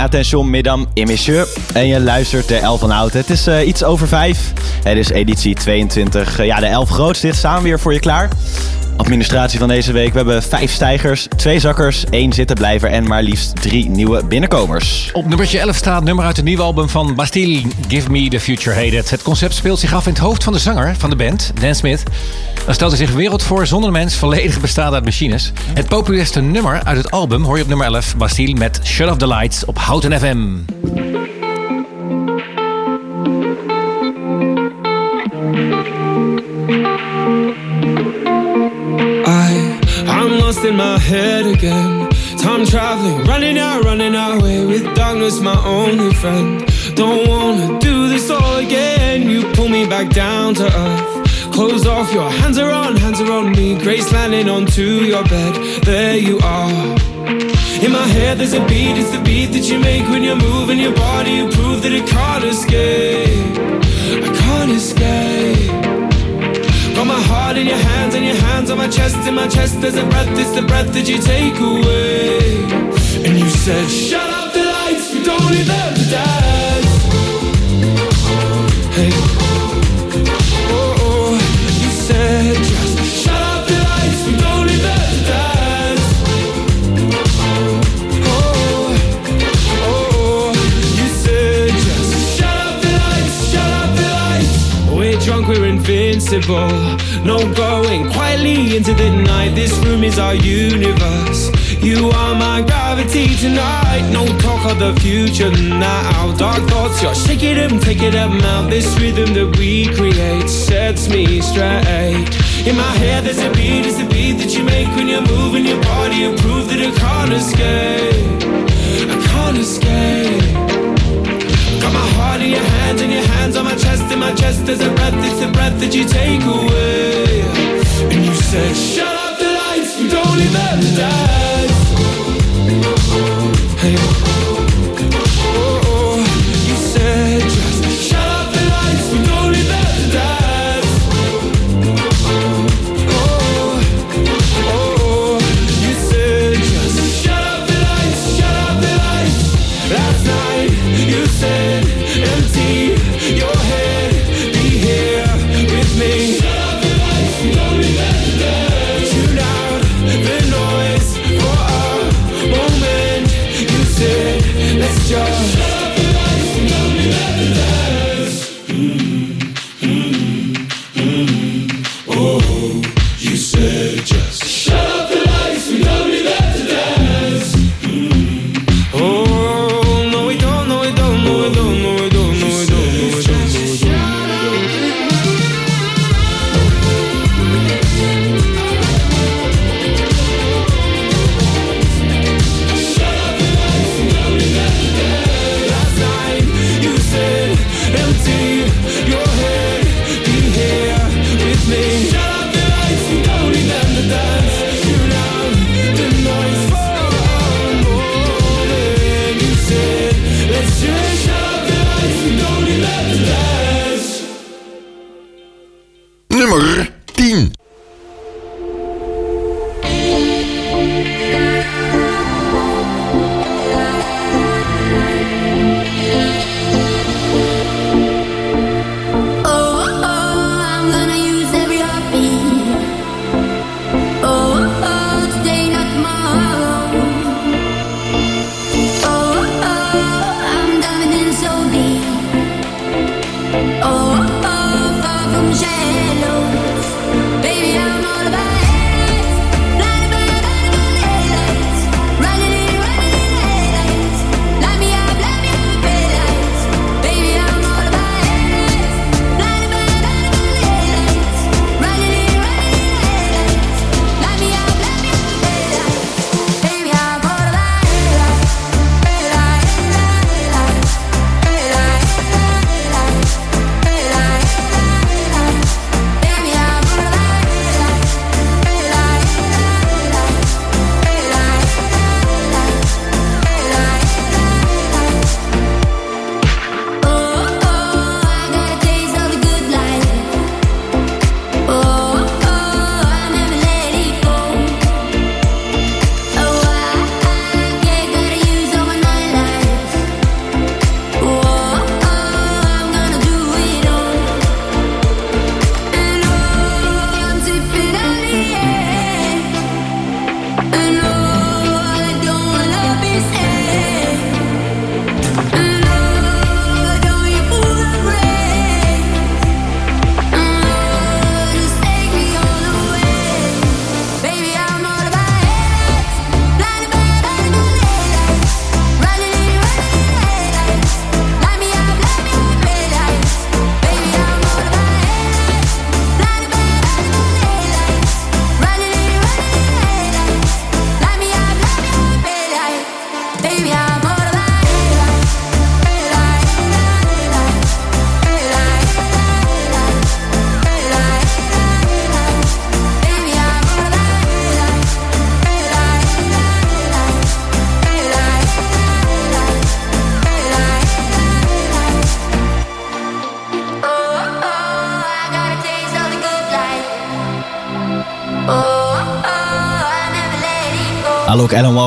Attention, et messieurs. En je luistert de 11 van Oud. Het is uh, iets over 5. Het is editie 22. Uh, ja, de 11 grootste. Dit we weer voor je klaar. Administratie van deze week. We hebben vijf stijgers, twee zakkers, één zittenblijver en maar liefst drie nieuwe binnenkomers. Op nummertje 11 staat nummer uit het nieuwe album van Bastille, Give Me The Future Hated. Het concept speelt zich af in het hoofd van de zanger van de band, Dan Smith. Dan stelt hij zich wereld voor zonder mens, volledig bestaande uit machines. Het populairste nummer uit het album hoor je op nummer 11, Bastille met Shut Off The Lights op Houten FM. Lost in my head again. Time traveling, running out, running away with darkness, my only friend. Don't wanna do this all again. You pull me back down to earth. Close off, your hands are on, hands are on me. Grace landing onto your bed. There you are. In my head, there's a beat, it's the beat that you make when you're moving your body. You prove that it can't escape. I can't escape. Heart in your hands and your hands on my chest. In my chest, there's a breath, it's the breath that you take away. And you said, Shut up the lights, we don't need them to dance. Hey, invincible. No going quietly into the night. This room is our universe. You are my gravity tonight. No talk of the future now. Dark thoughts, you're shaking them, taking them out. This rhythm that we create sets me straight. In my head, there's a beat, it's a beat that you make when you're moving your body. You prove that I can't escape. I can't escape. In your hands and your hands on my chest. In my chest, there's a breath, it's the breath that you take away. And you said, Shut up the lights, we don't them to dance. Hey,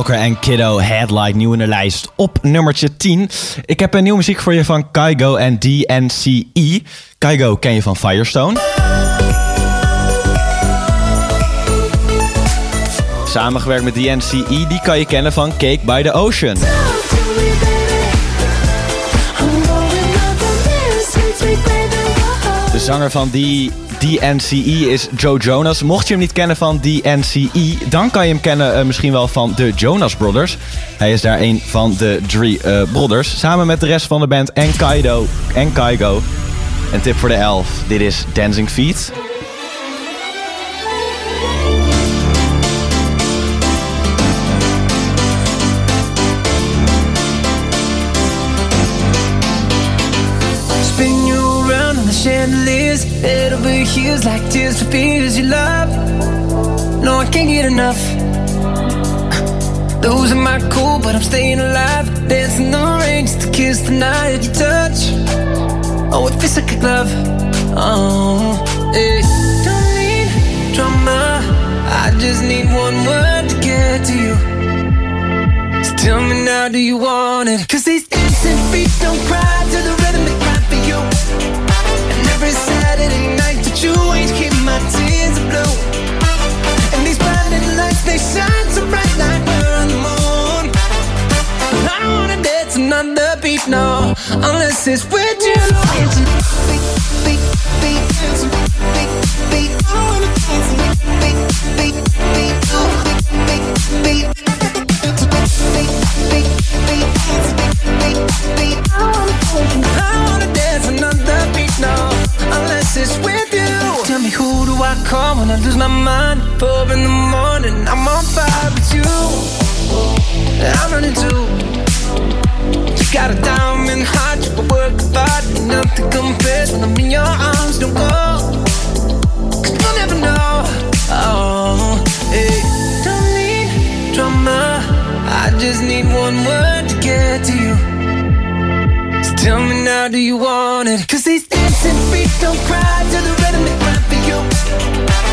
Walker en Kiddo Headlight, nieuw in de lijst op nummertje 10. Ik heb een nieuwe muziek voor je van Kygo en DNCE. Kygo ken je van Firestone. Samengewerkt met DNCE, die kan je kennen van Cake by the Ocean. De zanger van die DNCE is Joe Jonas. Mocht je hem niet kennen van DNCE, dan kan je hem kennen eh, misschien wel van de Jonas Brothers. Hij is daar een van de drie eh, brothers. Samen met de rest van de band en Kaido en Kaigo. Een tip voor de elf. Dit is Dancing Feet. Over heels like tears for fears you love. No, I can't get enough. Losing my cool, but I'm staying alive. Dancing the rain just to kiss the night you touch. Oh, it feels like a glove. Oh, hey. Don't need drama. I just need one word to get to you. So tell me now, do you want it? Cause these dancing feet don't cry to the rhythm they cry for you. And every Saturday night that you ain't keep my tears of. And these lights, they shine so bright like we're on the moon. I don't wanna dance another beat, no, unless it's with you. I lose my mind? Four in the morning, I'm on fire with you. I'm running too. You got a diamond heart, you a work of art, nothing compares when I'm in your arms. Don't go, cause you'll never know. Oh, hey, don't need drama. I just need one word to get to you. So tell me now, do you want it? Cause these dancing feet don't cry to the rhythm they cry for you.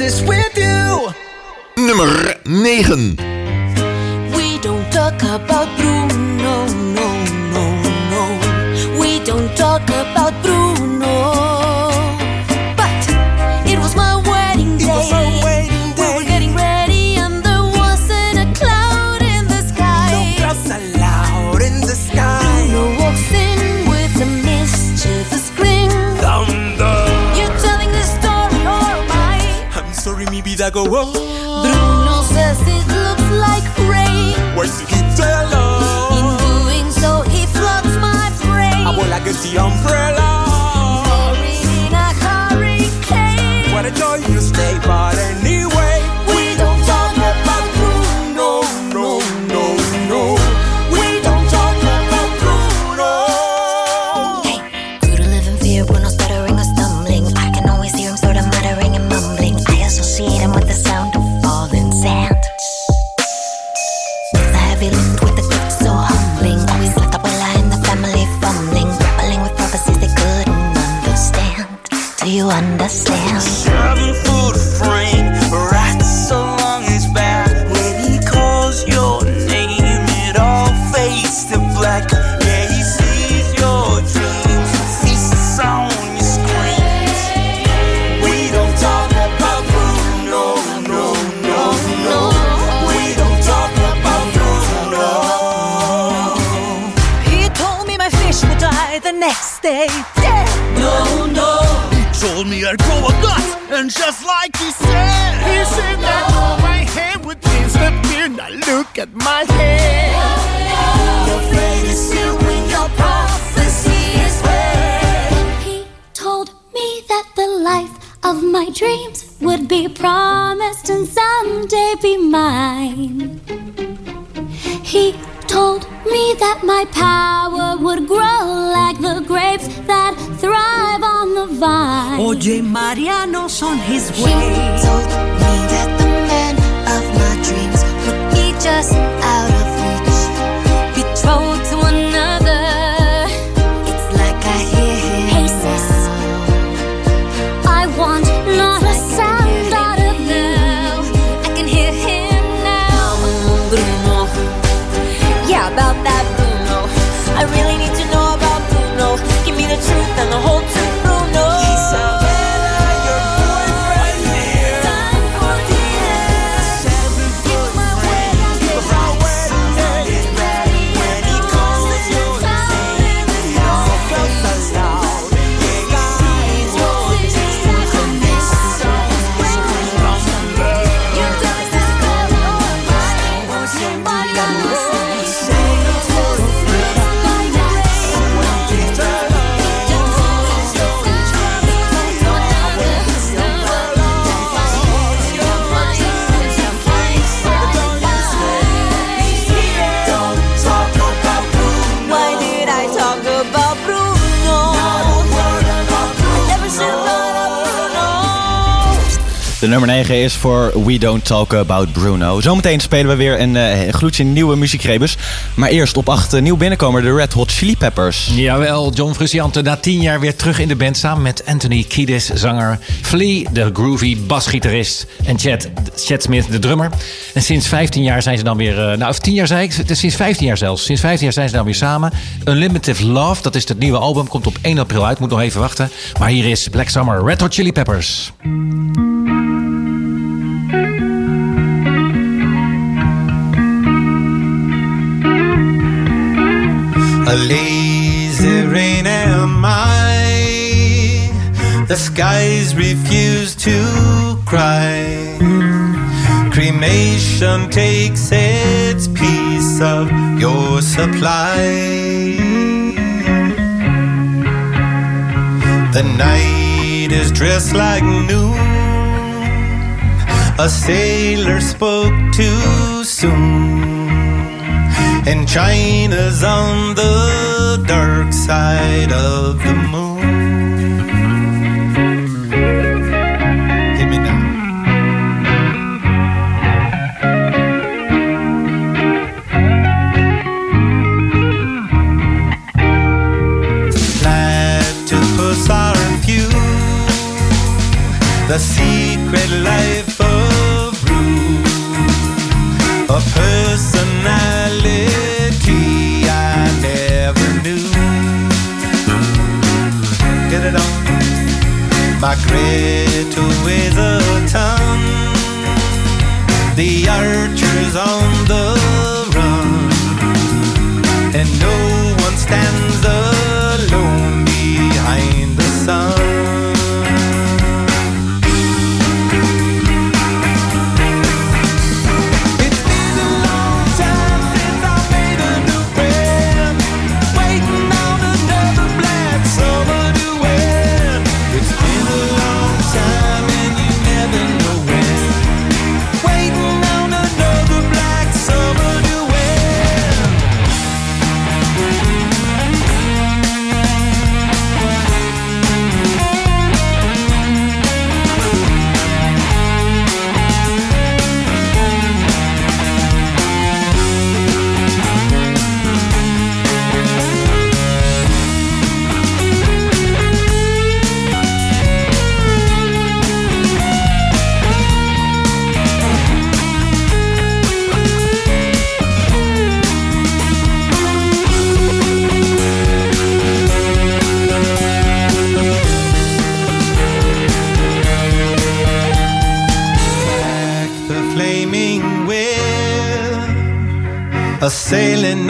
with you. Nummer 9. We don't talk about is the umbrella. Glory in a hurricane. What a joy to stay, but anyway, we don't talk about Bruno, no, no, no. no. We don't talk about Bruno. Hey, grew to live in fear when I'm stuttering or stumbling. I can always hear him sort of muttering and mumbling. I associate him with the sound of falling sand. The heavy lift. you understand? And just like he said, he said that all my hair would disappear. Now look at my hair. Your fate is sealed your prophecy is read. He told me that the life of my dreams would be promised and someday be mine. He told me that my power would grow on the vine. Oye, Mariano's on his He way. told me that the man of my dreams would be just out nummer 9 is voor We Don't Talk About Bruno. Zometeen spelen we weer een eh, gloedje nieuwe muziekrebus. Maar eerst op 8 nieuw binnenkomer de Red Hot Chili Peppers. Jawel, John Frusciante na tien jaar weer terug in de band samen met Anthony Kiedis, zanger, Flea, de groovy basgitarist en Chad, Chad Smith, de drummer. En sinds 15 jaar zijn ze dan weer, eh, nou of 10 jaar zei ik, het is sinds 15 jaar zelfs. Sinds 15 jaar zijn ze dan weer samen. Unlimited Love, dat is het nieuwe album, komt op 1 april uit, moet nog even wachten. Maar hier is Black Summer, Red Hot Chili Peppers. A lazy rain am I. The skies refuse to cry. Cremation takes its piece of your supply. The night is dressed like noon. A sailor spoke too soon. And China's on the dark side of the moon. Hit me now. Platypus are few. The secret life archer's on the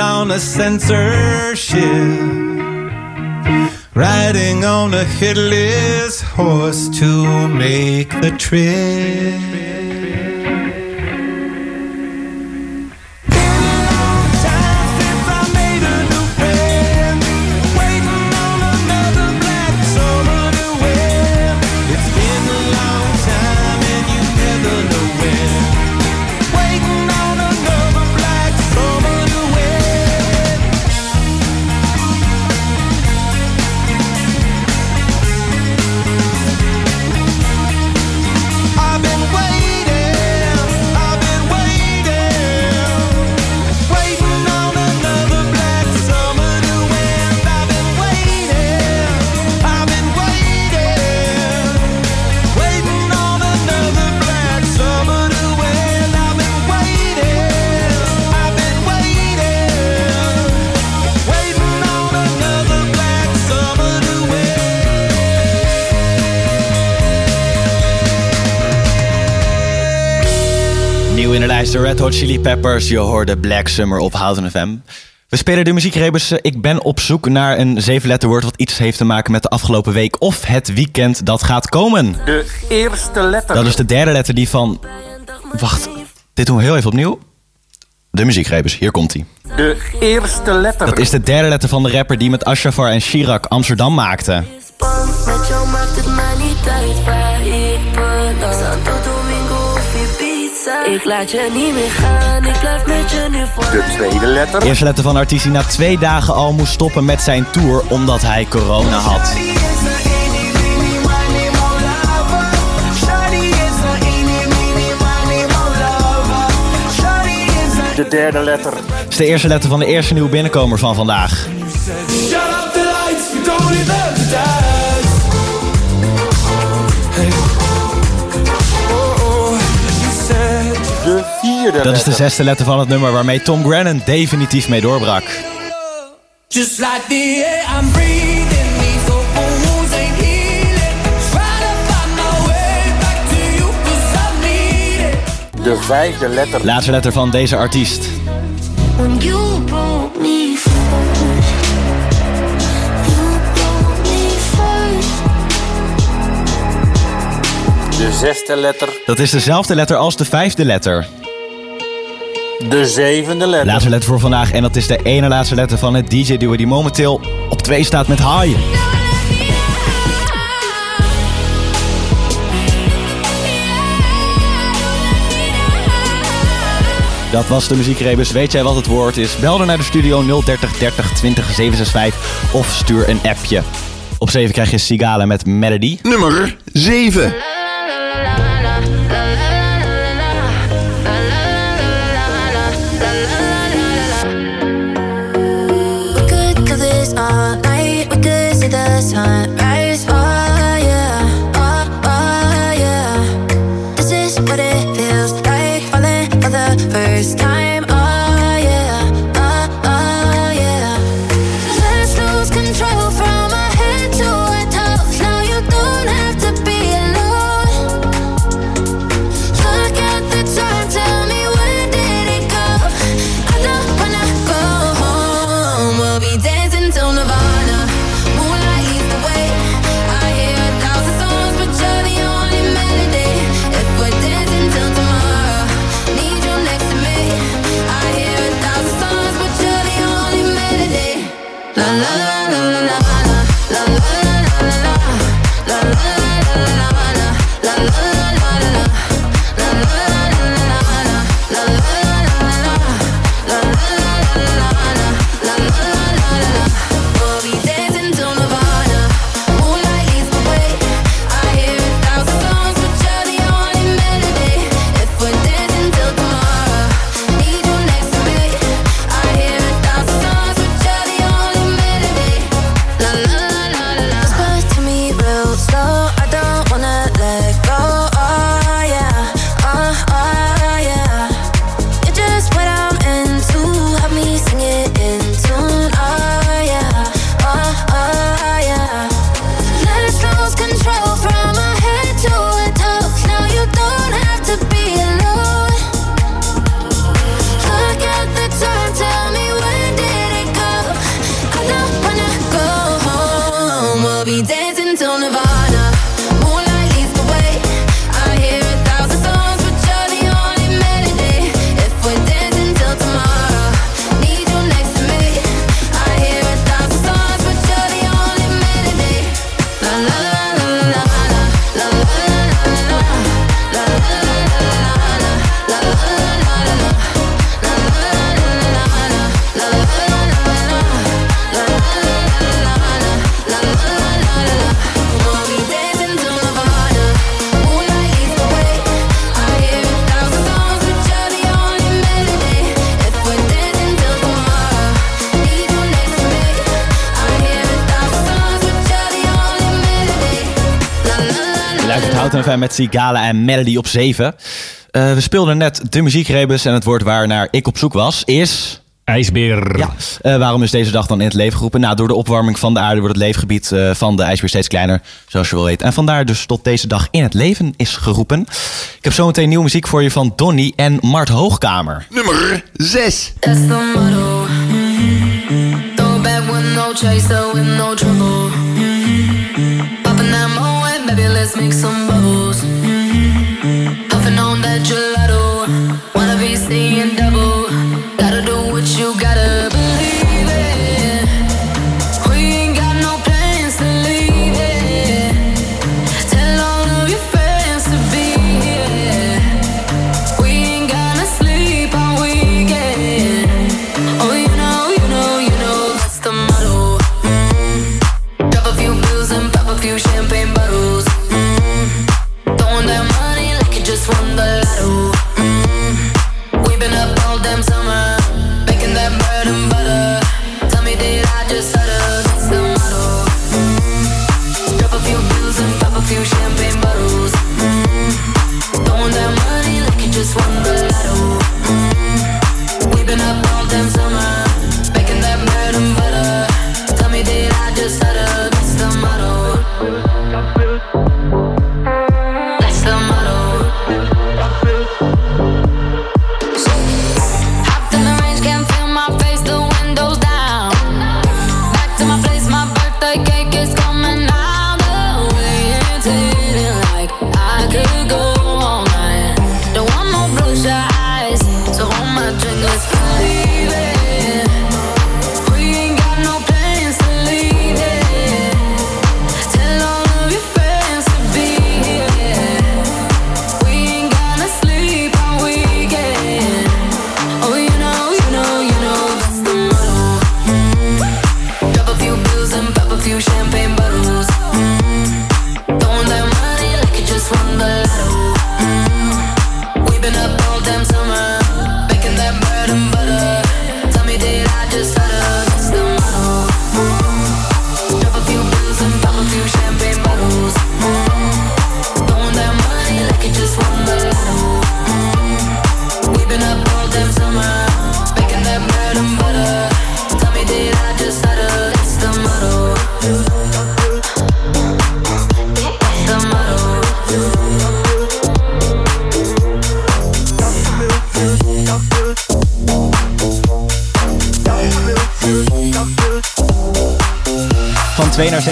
on a censorship. riding on a headless horse to make the trip. De Red Hot Chili Peppers. Je hoorde Black Summer op Houten FM. We spelen de muziekrebus. eh, Ik ben op zoek naar een zevenletterwoord wat iets heeft te maken met de afgelopen week of het weekend dat gaat komen. De eerste letter. Dat is de derde letter die van... Wacht, dit doen we heel even opnieuw. De muziekrebus, hier komt hij. De eerste letter. Dat is de derde letter van de rapper die met Ashafar en Chirac Amsterdam maakte. Met jou maakt het mij niet uit waar ik Ik laat je niet meer gaan, ik blijf met je nu voor De tweede letter. Eerste letter van de artiest die na twee dagen al moest stoppen met zijn tour omdat hij corona had. De derde letter. Is de eerste letter van de eerste nieuwe binnenkomer van vandaag. Shut up the lights, we don't deserve vierde Dat is de zesde letter van het nummer waarmee Tom Grennan definitief mee doorbrak. Just like the air I'm breathing. De vijfde letter. Laatste letter van deze artiest. De zesde letter. Dat is dezelfde letter als de vijfde letter. De zevende letter. Laatste letter voor vandaag en dat is de ene laatste letter van het DJ-duo die momenteel op 2 staat met High. Dat was de muziekrebus. Weet jij wat het woord is? Bel dan naar de studio 030 30 20 765 of stuur een appje. Op 7 krijg je Sigala met Melody. Nummer 7. time. Grote FM met Sigala en Melody op 7. Eh, we speelden net de muziekrebus en het woord waar naar ik op zoek was is... IJsbeer. Ja, eh, waarom is deze dag dan in het leven geroepen? Nou, door de opwarming van de aarde wordt het leefgebied eh, van de ijsbeer steeds kleiner, zoals je wel weet. En vandaar dus tot deze dag in het leven is geroepen. Ik heb zometeen nieuwe muziek voor je van Donny en Mart Hoogkamer. Nummer 6. That's the motto. Throw back with no chaser, with no trouble. Popping that moe, baby, let's make some You're champagne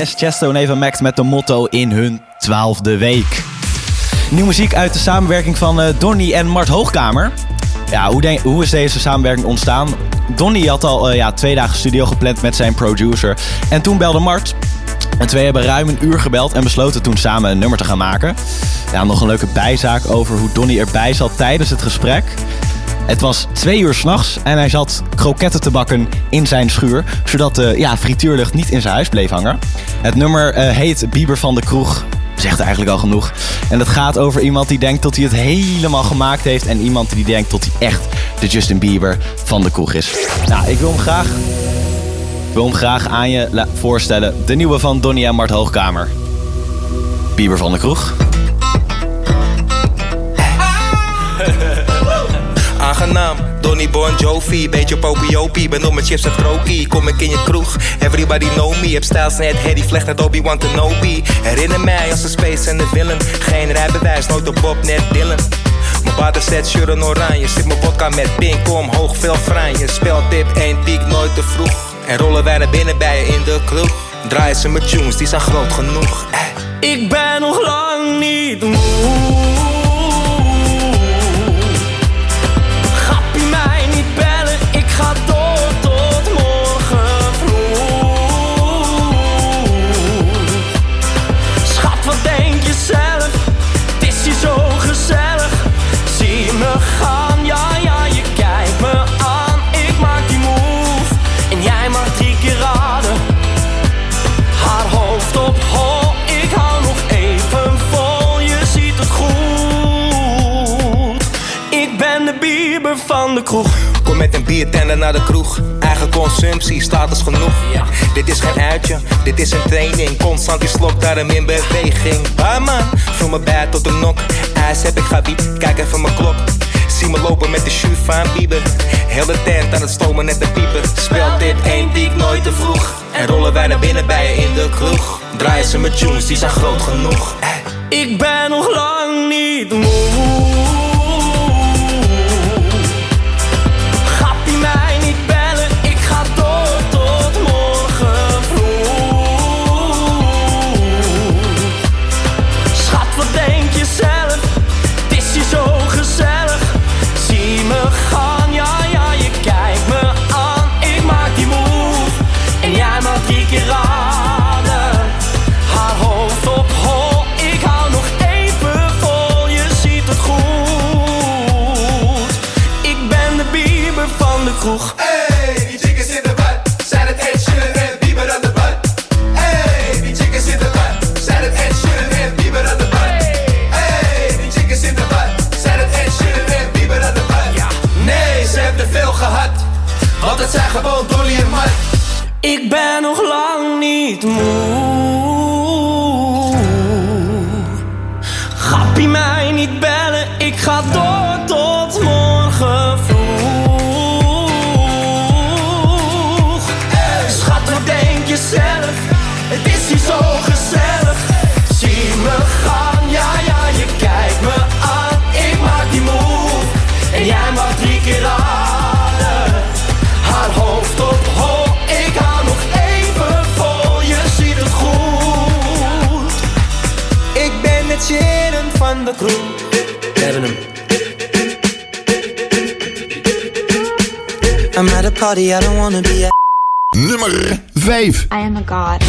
Van 2 naar 6, Chesto en Eva Max met de motto in hun twaalfde week. Nieuw muziek uit de samenwerking van eh, Donny en Mart Hoogkamer. Ja, hoe, hoe is deze samenwerking ontstaan? Donny had al eh, ja, twee dagen studio gepland met zijn producer. En toen belde Mart. En twee hebben ruim een uur gebeld en besloten toen samen een nummer te gaan maken. Ja, nog een leuke bijzaak over hoe Donny erbij zat tijdens het gesprek. Het was twee uur s'nachts en hij zat kroketten te bakken in zijn schuur, zodat de ja, frituurlucht niet in zijn huis bleef hangen. Het nummer eh, heet Bieber van de Kroeg, zegt eigenlijk al genoeg. En het gaat over iemand die denkt dat hij het helemaal gemaakt heeft en iemand die denkt dat hij echt de Justin Bieber van de kroeg is. Nou, ik wil hem graag, wil hem graag aan je voorstellen. De nieuwe van Donnie en Mart Hoogkamer. Bieber van de Kroeg. Aangenaam, Donny Bon Jovi, beetje popiopie. Ben op mijn chips en krokie, kom ik in je kroeg. Everybody know me, heb stijls net Harry Vlecht net Obi-Wan Kenobi. Herinner mij als de space en de villain. Geen rijbewijs, nooit op Bob, net Dylan. Mijn vader zet en oranje, zit mijn vodka met pink omhoog, veel franje. Speltip, één piek, nooit te vroeg. En rollen wij naar binnen bij je in de kroeg. Draaien ze mijn tunes, die zijn groot genoeg. Ik ben nog lang niet moe. Van de kroeg. Kom met een biertender naar de kroeg. Eigen consumptie, status genoeg. Dit is geen uitje, dit is een training. Constant die slok, daarom in beweging. Barman, vul me bij tot de nok. IJs heb ik gabiet, kijk even mijn klok. Zie me lopen met de shoe van Bieber. Heel de tent aan het stomen net de pieper. Speelt dit één die ik nooit te vroeg. En rollen wij naar binnen bij je in de kroeg. Draaien ze met tunes, die zijn groot genoeg. Ik ben nog lang niet moe. Party I don't wanna be at. Nummer 5. I am a god.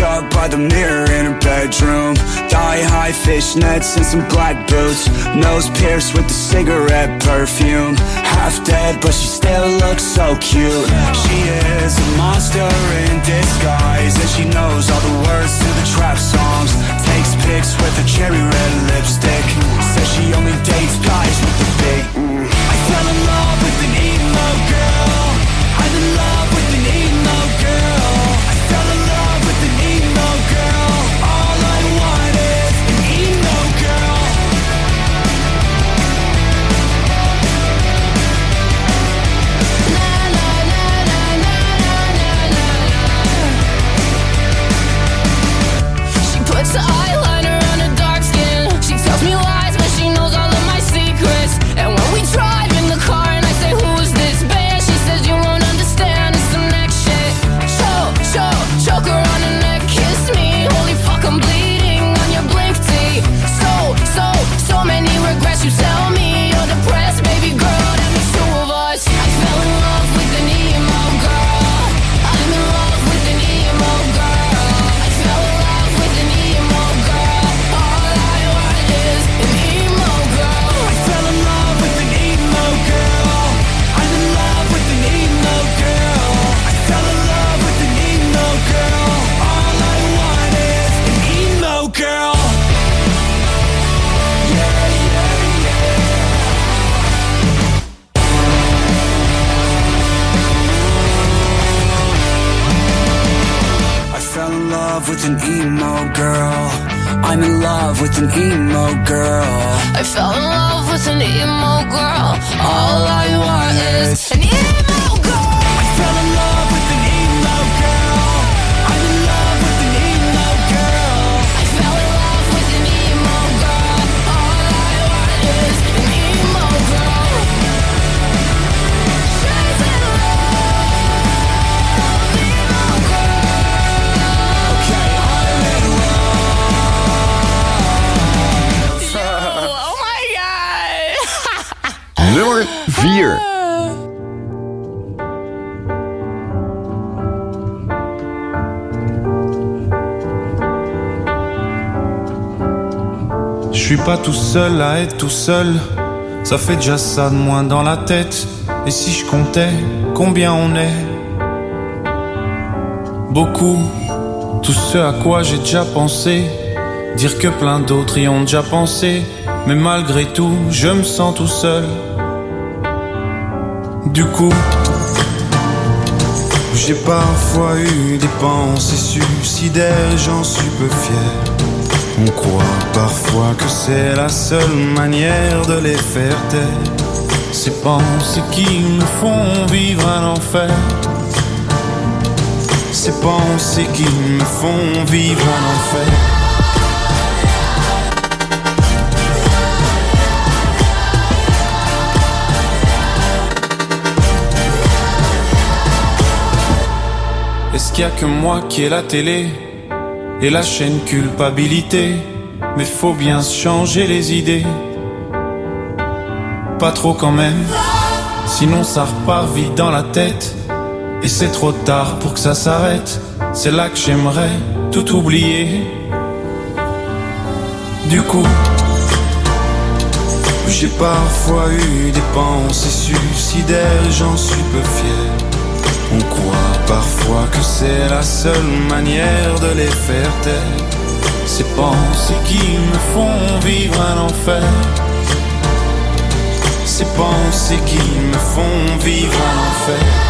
Makeup by the mirror in her bedroom. Thigh high fishnets and some black boots. Nose pierced with the cigarette perfume. Half dead, but she still looks so cute. She is a monster in disguise, and she knows all the words to the trap songs. Takes pics with a cherry red lipstick. Says she only dates guys with the big. mm. I fell in love with an emo girl. Love with an emo girl. I fell in love with an emo girl. All I want is an emo Nummer 4. Je suis pas tout seul à être tout seul. Ça fait déjà ça de moins dans la tête. Et Et si je comptais combien on est? Beaucoup, tout ce à quoi j'ai déjà pensé. Dire que plein d'autres y ont déjà pensé. Mais malgré tout, je me sens tout seul. Du coup, j'ai parfois eu des pensées suicidaires j'en suis peu fier. On croit parfois que c'est la seule manière de les faire taire. Ces pensées qui me font vivre un enfer. Ces pensées qui me font vivre un enfer. Est-ce qu'il y a que moi qui ai la télé et la chaîne culpabilité? Mais faut bien se changer les idées. Pas trop quand même, sinon ça repart vite dans la tête. Et c'est trop tard pour que ça s'arrête. C'est là que j'aimerais tout oublier. Du coup, j'ai parfois eu des pensées suicidaires j'en suis peu fier. Parfois que c'est la seule manière de les faire taire. Ces pensées qui me font vivre un enfer. Ces pensées qui me font vivre un enfer.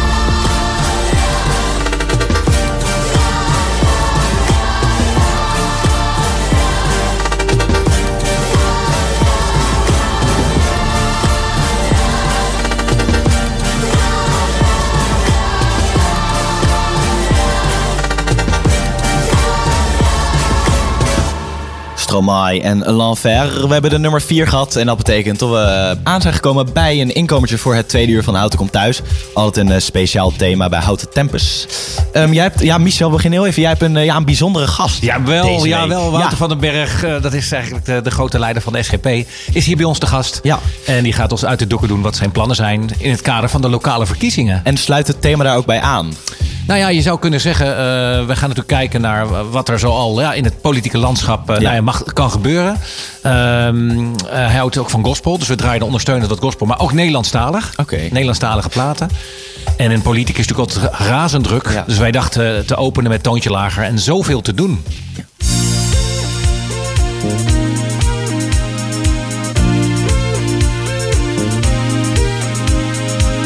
Stromae en L'Enfer. We hebben de nummer 4 gehad en dat betekent dat we aan zijn gekomen bij een inkomertje voor het tweede uur van Houten Komt Thuis. Altijd een eh, speciaal thema bij Houten Tempus. Ehm, jij hebt, ja, Michel, begin heel even. Jij hebt een, eh, ja, een bijzondere gast. Jawel, jawel. Wouter Ja. van den Berg, eh, dat is eigenlijk de, de grote leider van de SGP, is hier bij ons te gast. Ja. En die gaat ons uit de doeken doen wat zijn plannen zijn in het kader van de lokale verkiezingen. En sluit het thema daar ook bij aan? Nou ja, je zou kunnen zeggen, eh, we gaan natuurlijk kijken naar wat er zoal ja, in het politieke landschap eh, nou ja, mag, kan gebeuren. Ehm, eh, hij houdt ook van gospel, dus we draaien ondersteunen dat gospel, maar ook Nederlandstalig. Oké. Nederlandstalige platen. En in politiek is natuurlijk altijd razend druk. Dus wij dachten te openen met toontje lager en zoveel te doen.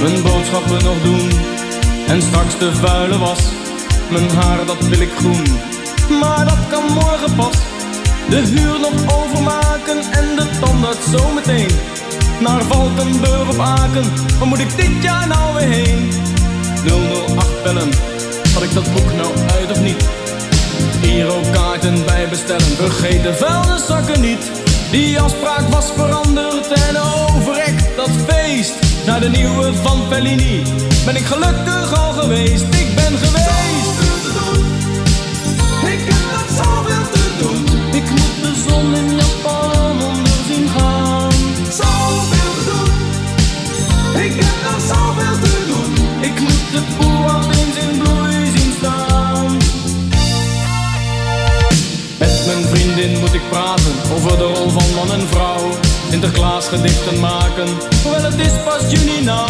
Mijn boodschappen nog doen en straks de vuile was. Mijn haar dat wil ik groen, maar dat kan morgen pas. De huur nog overmaken en de tandarts zometeen. Naar Valkenburg of Aken, waar moet ik dit jaar nou weer heen? 008 bellen, had ik dat boek nou uit of niet? Girokaarten bij bestellen, vergeet de vuilniszakken niet. Die afspraak was veranderd en overrekt dat feest. Naar de nieuwe van Fellini ben ik gelukkig al geweest. Ik ben geweest. Gedichten maken, hoewel het is pas juni nou.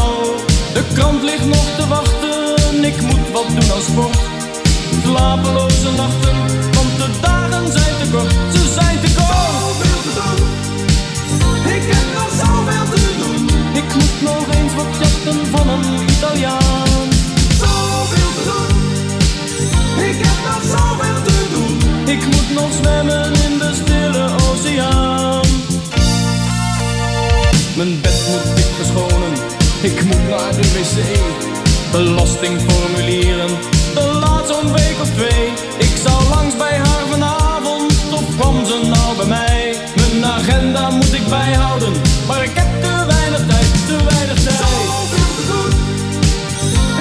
De krant ligt nog te wachten, ik moet wat doen aan sport. Slapeloze nachten, want de dagen zijn te kort, ze zijn te kort. Zoveel te ik heb nog zoveel te doen. Ik moet nog eens wat jachten van een Italiaan. Zoveel te doen. Ik heb nog zoveel te doen. Ik moet nog zwemmen Mijn bed moet dik verschonen. Ik moet naar de wc. belastingformulieren. De laat zo'n week of twee. Ik zou langs bij haar vanavond, of kwam ze nou bij mij? Mijn agenda moet ik bijhouden, maar ik heb te weinig tijd, te weinig tijd. Zoveel te doen,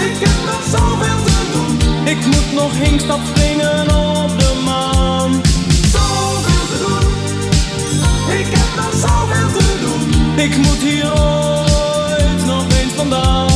ik heb nog zoveel te doen. Ik moet nog Hinkstad springen op de maan. Zoveel te doen, ik heb nog zoveel te doen. Ik moet hier ooit nog eens vandaan.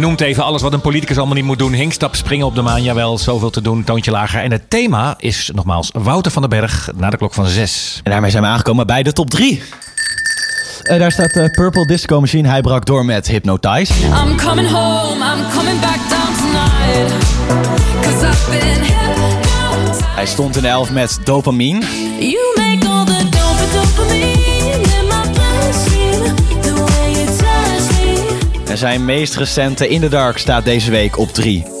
Benoemt even alles wat een politicus allemaal niet moet doen. Hinkstap, springen op de maan, jawel, zoveel te doen, toontje lager. En het thema is nogmaals Wouter van den Berg na de klok van zes. En daarmee zijn we aangekomen bij de top 3. daar staat eh, Purple Disco Machine. Hij brak door met Hypnotize. I'm coming home, I'm coming back down tonight. Cause I've been hypnotized. Hij stond in de 11 met Dopamine. You make zijn meest recente In The Dark staat deze week op 3.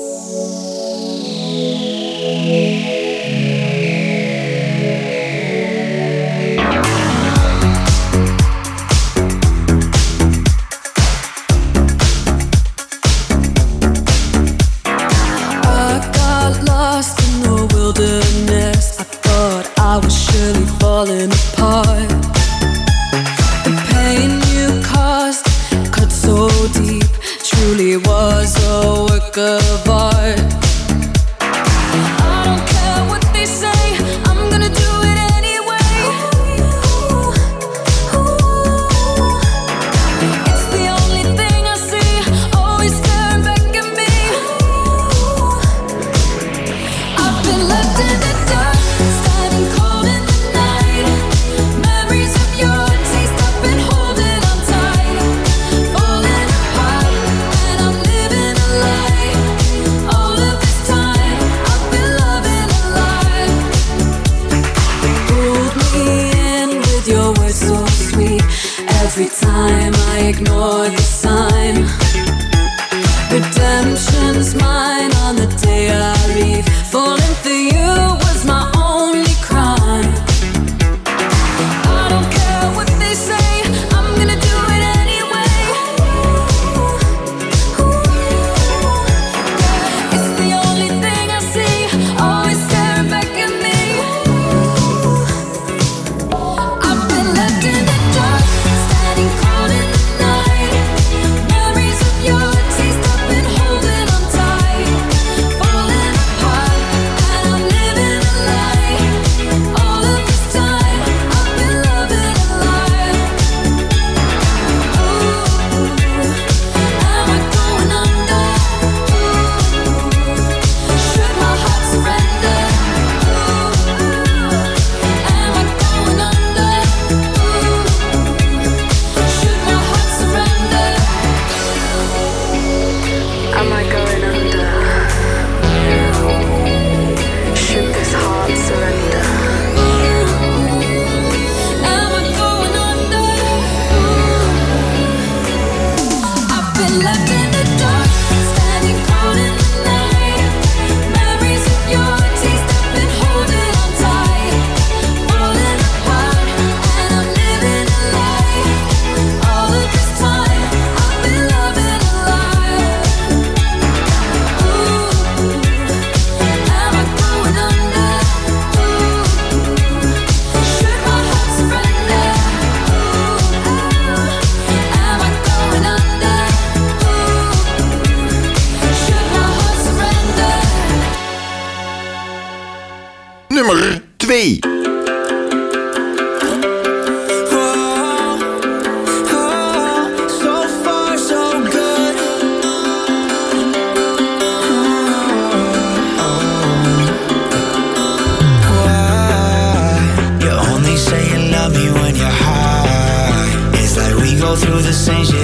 the same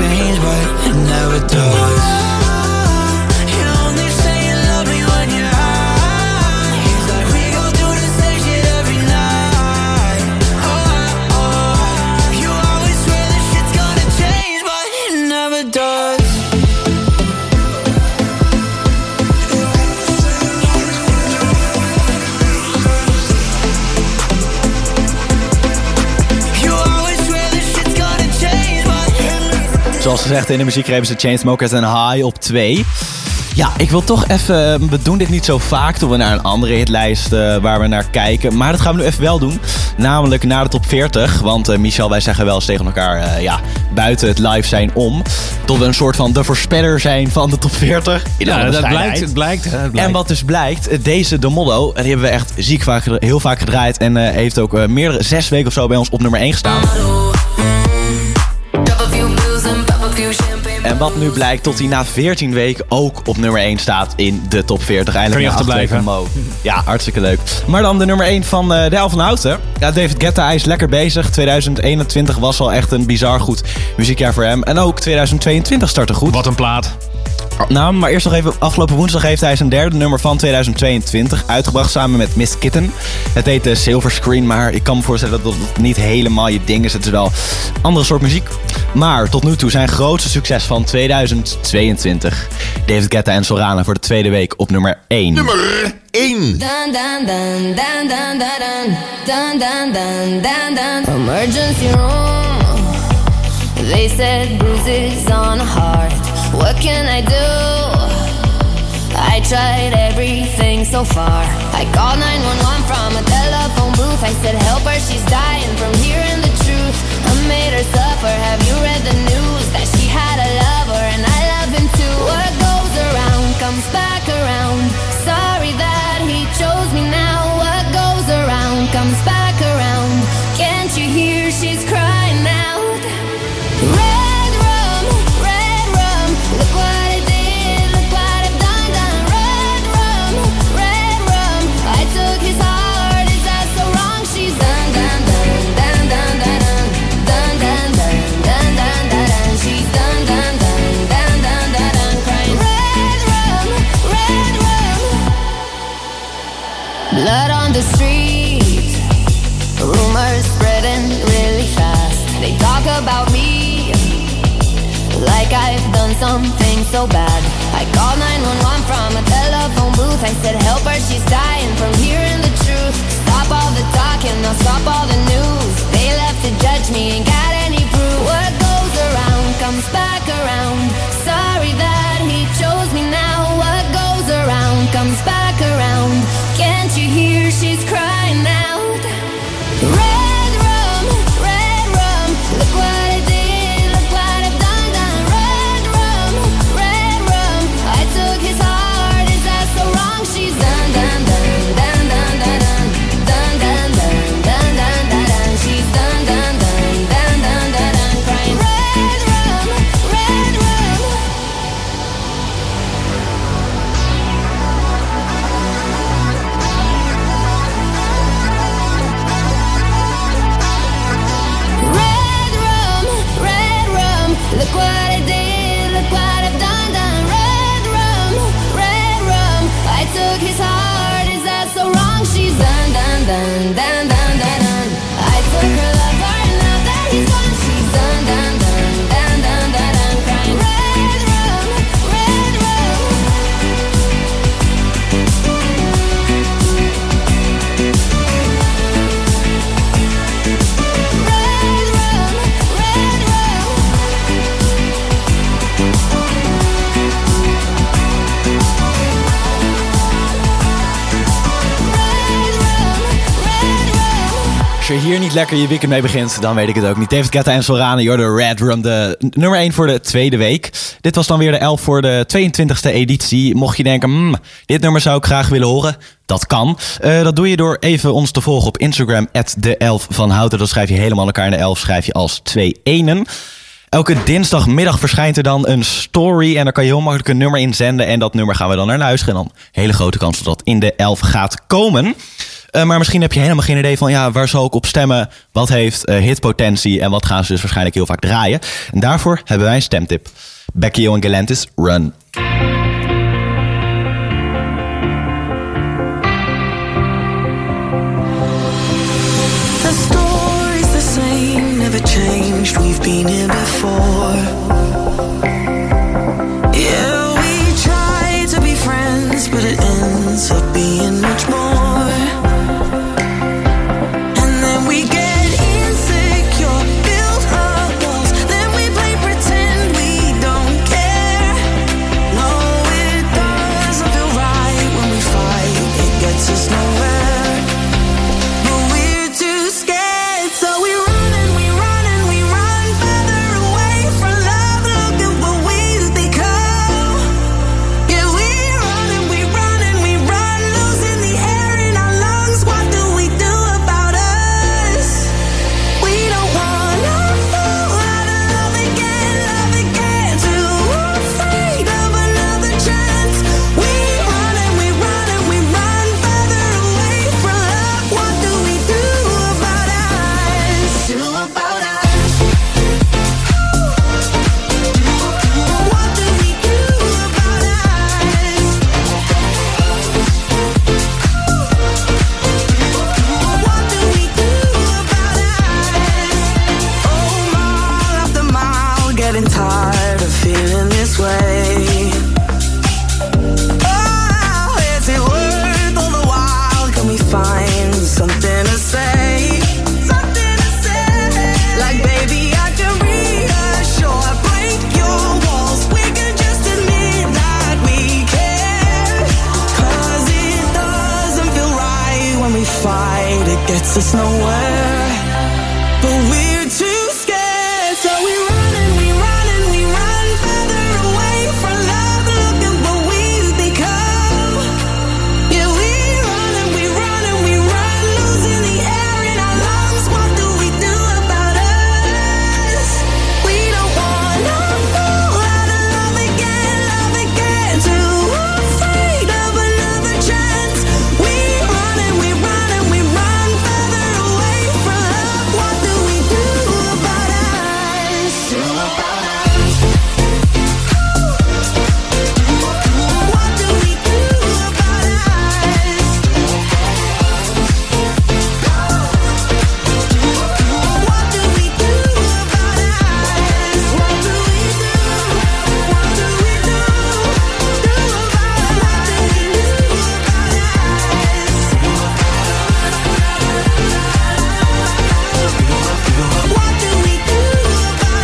change, but it never does. In de muziek hebben ze Chainsmokers en High op 2. Ja, ik wil toch even... We doen dit niet zo vaak toen we naar een andere hitlijst eh, waar we naar kijken. Maar dat gaan we nu even wel doen. Namelijk naar de top 40. Want eh, Michel, wij zeggen wel eens tegen elkaar... eh, ja, buiten het live zijn om. Tot we een soort van de voorspeller zijn van de top 40. In Ja, dat blijkt, het blijkt, hè, het blijkt. En wat dus blijkt, deze De Moddo, die hebben we echt ziek vaak, heel vaak gedraaid. En heeft ook meerdere, zes weken of zo bij ons op nummer 1 gestaan. Wat nu blijkt, tot hij na 14 weken ook op nummer 1 staat in de top 40. Eindelijk Kan je achterblijven. Ja, hartstikke leuk. Maar dan de nummer 1 van eh, de Elf van Houten. Ja, David Guetta, hij is lekker bezig. 2021 was al echt een bizar goed muziekjaar voor hem. En ook 2022 startte goed. Wat een plaat. Nou, maar eerst nog even. Afgelopen woensdag heeft hij zijn derde nummer van 2022 uitgebracht samen met Miss Kitten. Het heet eh, Silver Screen, maar ik kan me voorstellen dat het niet helemaal je ding is. Het is wel een andere soort muziek. Maar tot nu toe zijn grootste succes van 2022. David Guetta en Sorana voor de tweede week op nummer 1. Nummer 1. Dun dun dun dun dun dun dun dun dun dun dun Emergency room. They said bruises on heart. What can I do? I tried everything so far. I called 911 from a telephone booth. I said, Help her, she's dying from hearing the truth. I made her suffer. Have you read the news that she had a lover and I love him too? What goes around comes back around. Sorry that he chose me now. What goes around comes back around. Can't you hear she's crying Blood on the street, rumors spreading really fast. They talk about me like I've done something so bad. I called 911 from a telephone booth. I said, Help her, she's dying from hearing the lekker je weekend mee begint, dan weet ik het ook niet. David Guetta en Sorana, you're the Red de nummer 1 voor de tweede week. Dit was dan weer de 11 voor de 22e editie. Mocht je denken, hmm, dit nummer zou ik graag willen horen, dat kan. Eh, dat doe je door even ons te volgen op Instagram, de 11 van Houten. Dan schrijf je helemaal elkaar in de 11, schrijf je als twee enen. Elke dinsdagmiddag verschijnt er dan een story en daar kan je heel makkelijk een nummer in zenden. En dat nummer gaan we dan naar luisteren. En dan hele grote kans dat dat in de 11 gaat komen. Eh, maar misschien heb je helemaal geen idee van ja, waar zal ik op stemmen? Wat heeft eh, hitpotentie en wat gaan ze dus waarschijnlijk heel vaak draaien? En daarvoor hebben wij een stemtip. Becky en Galantis, Run. We've been here before. Up being.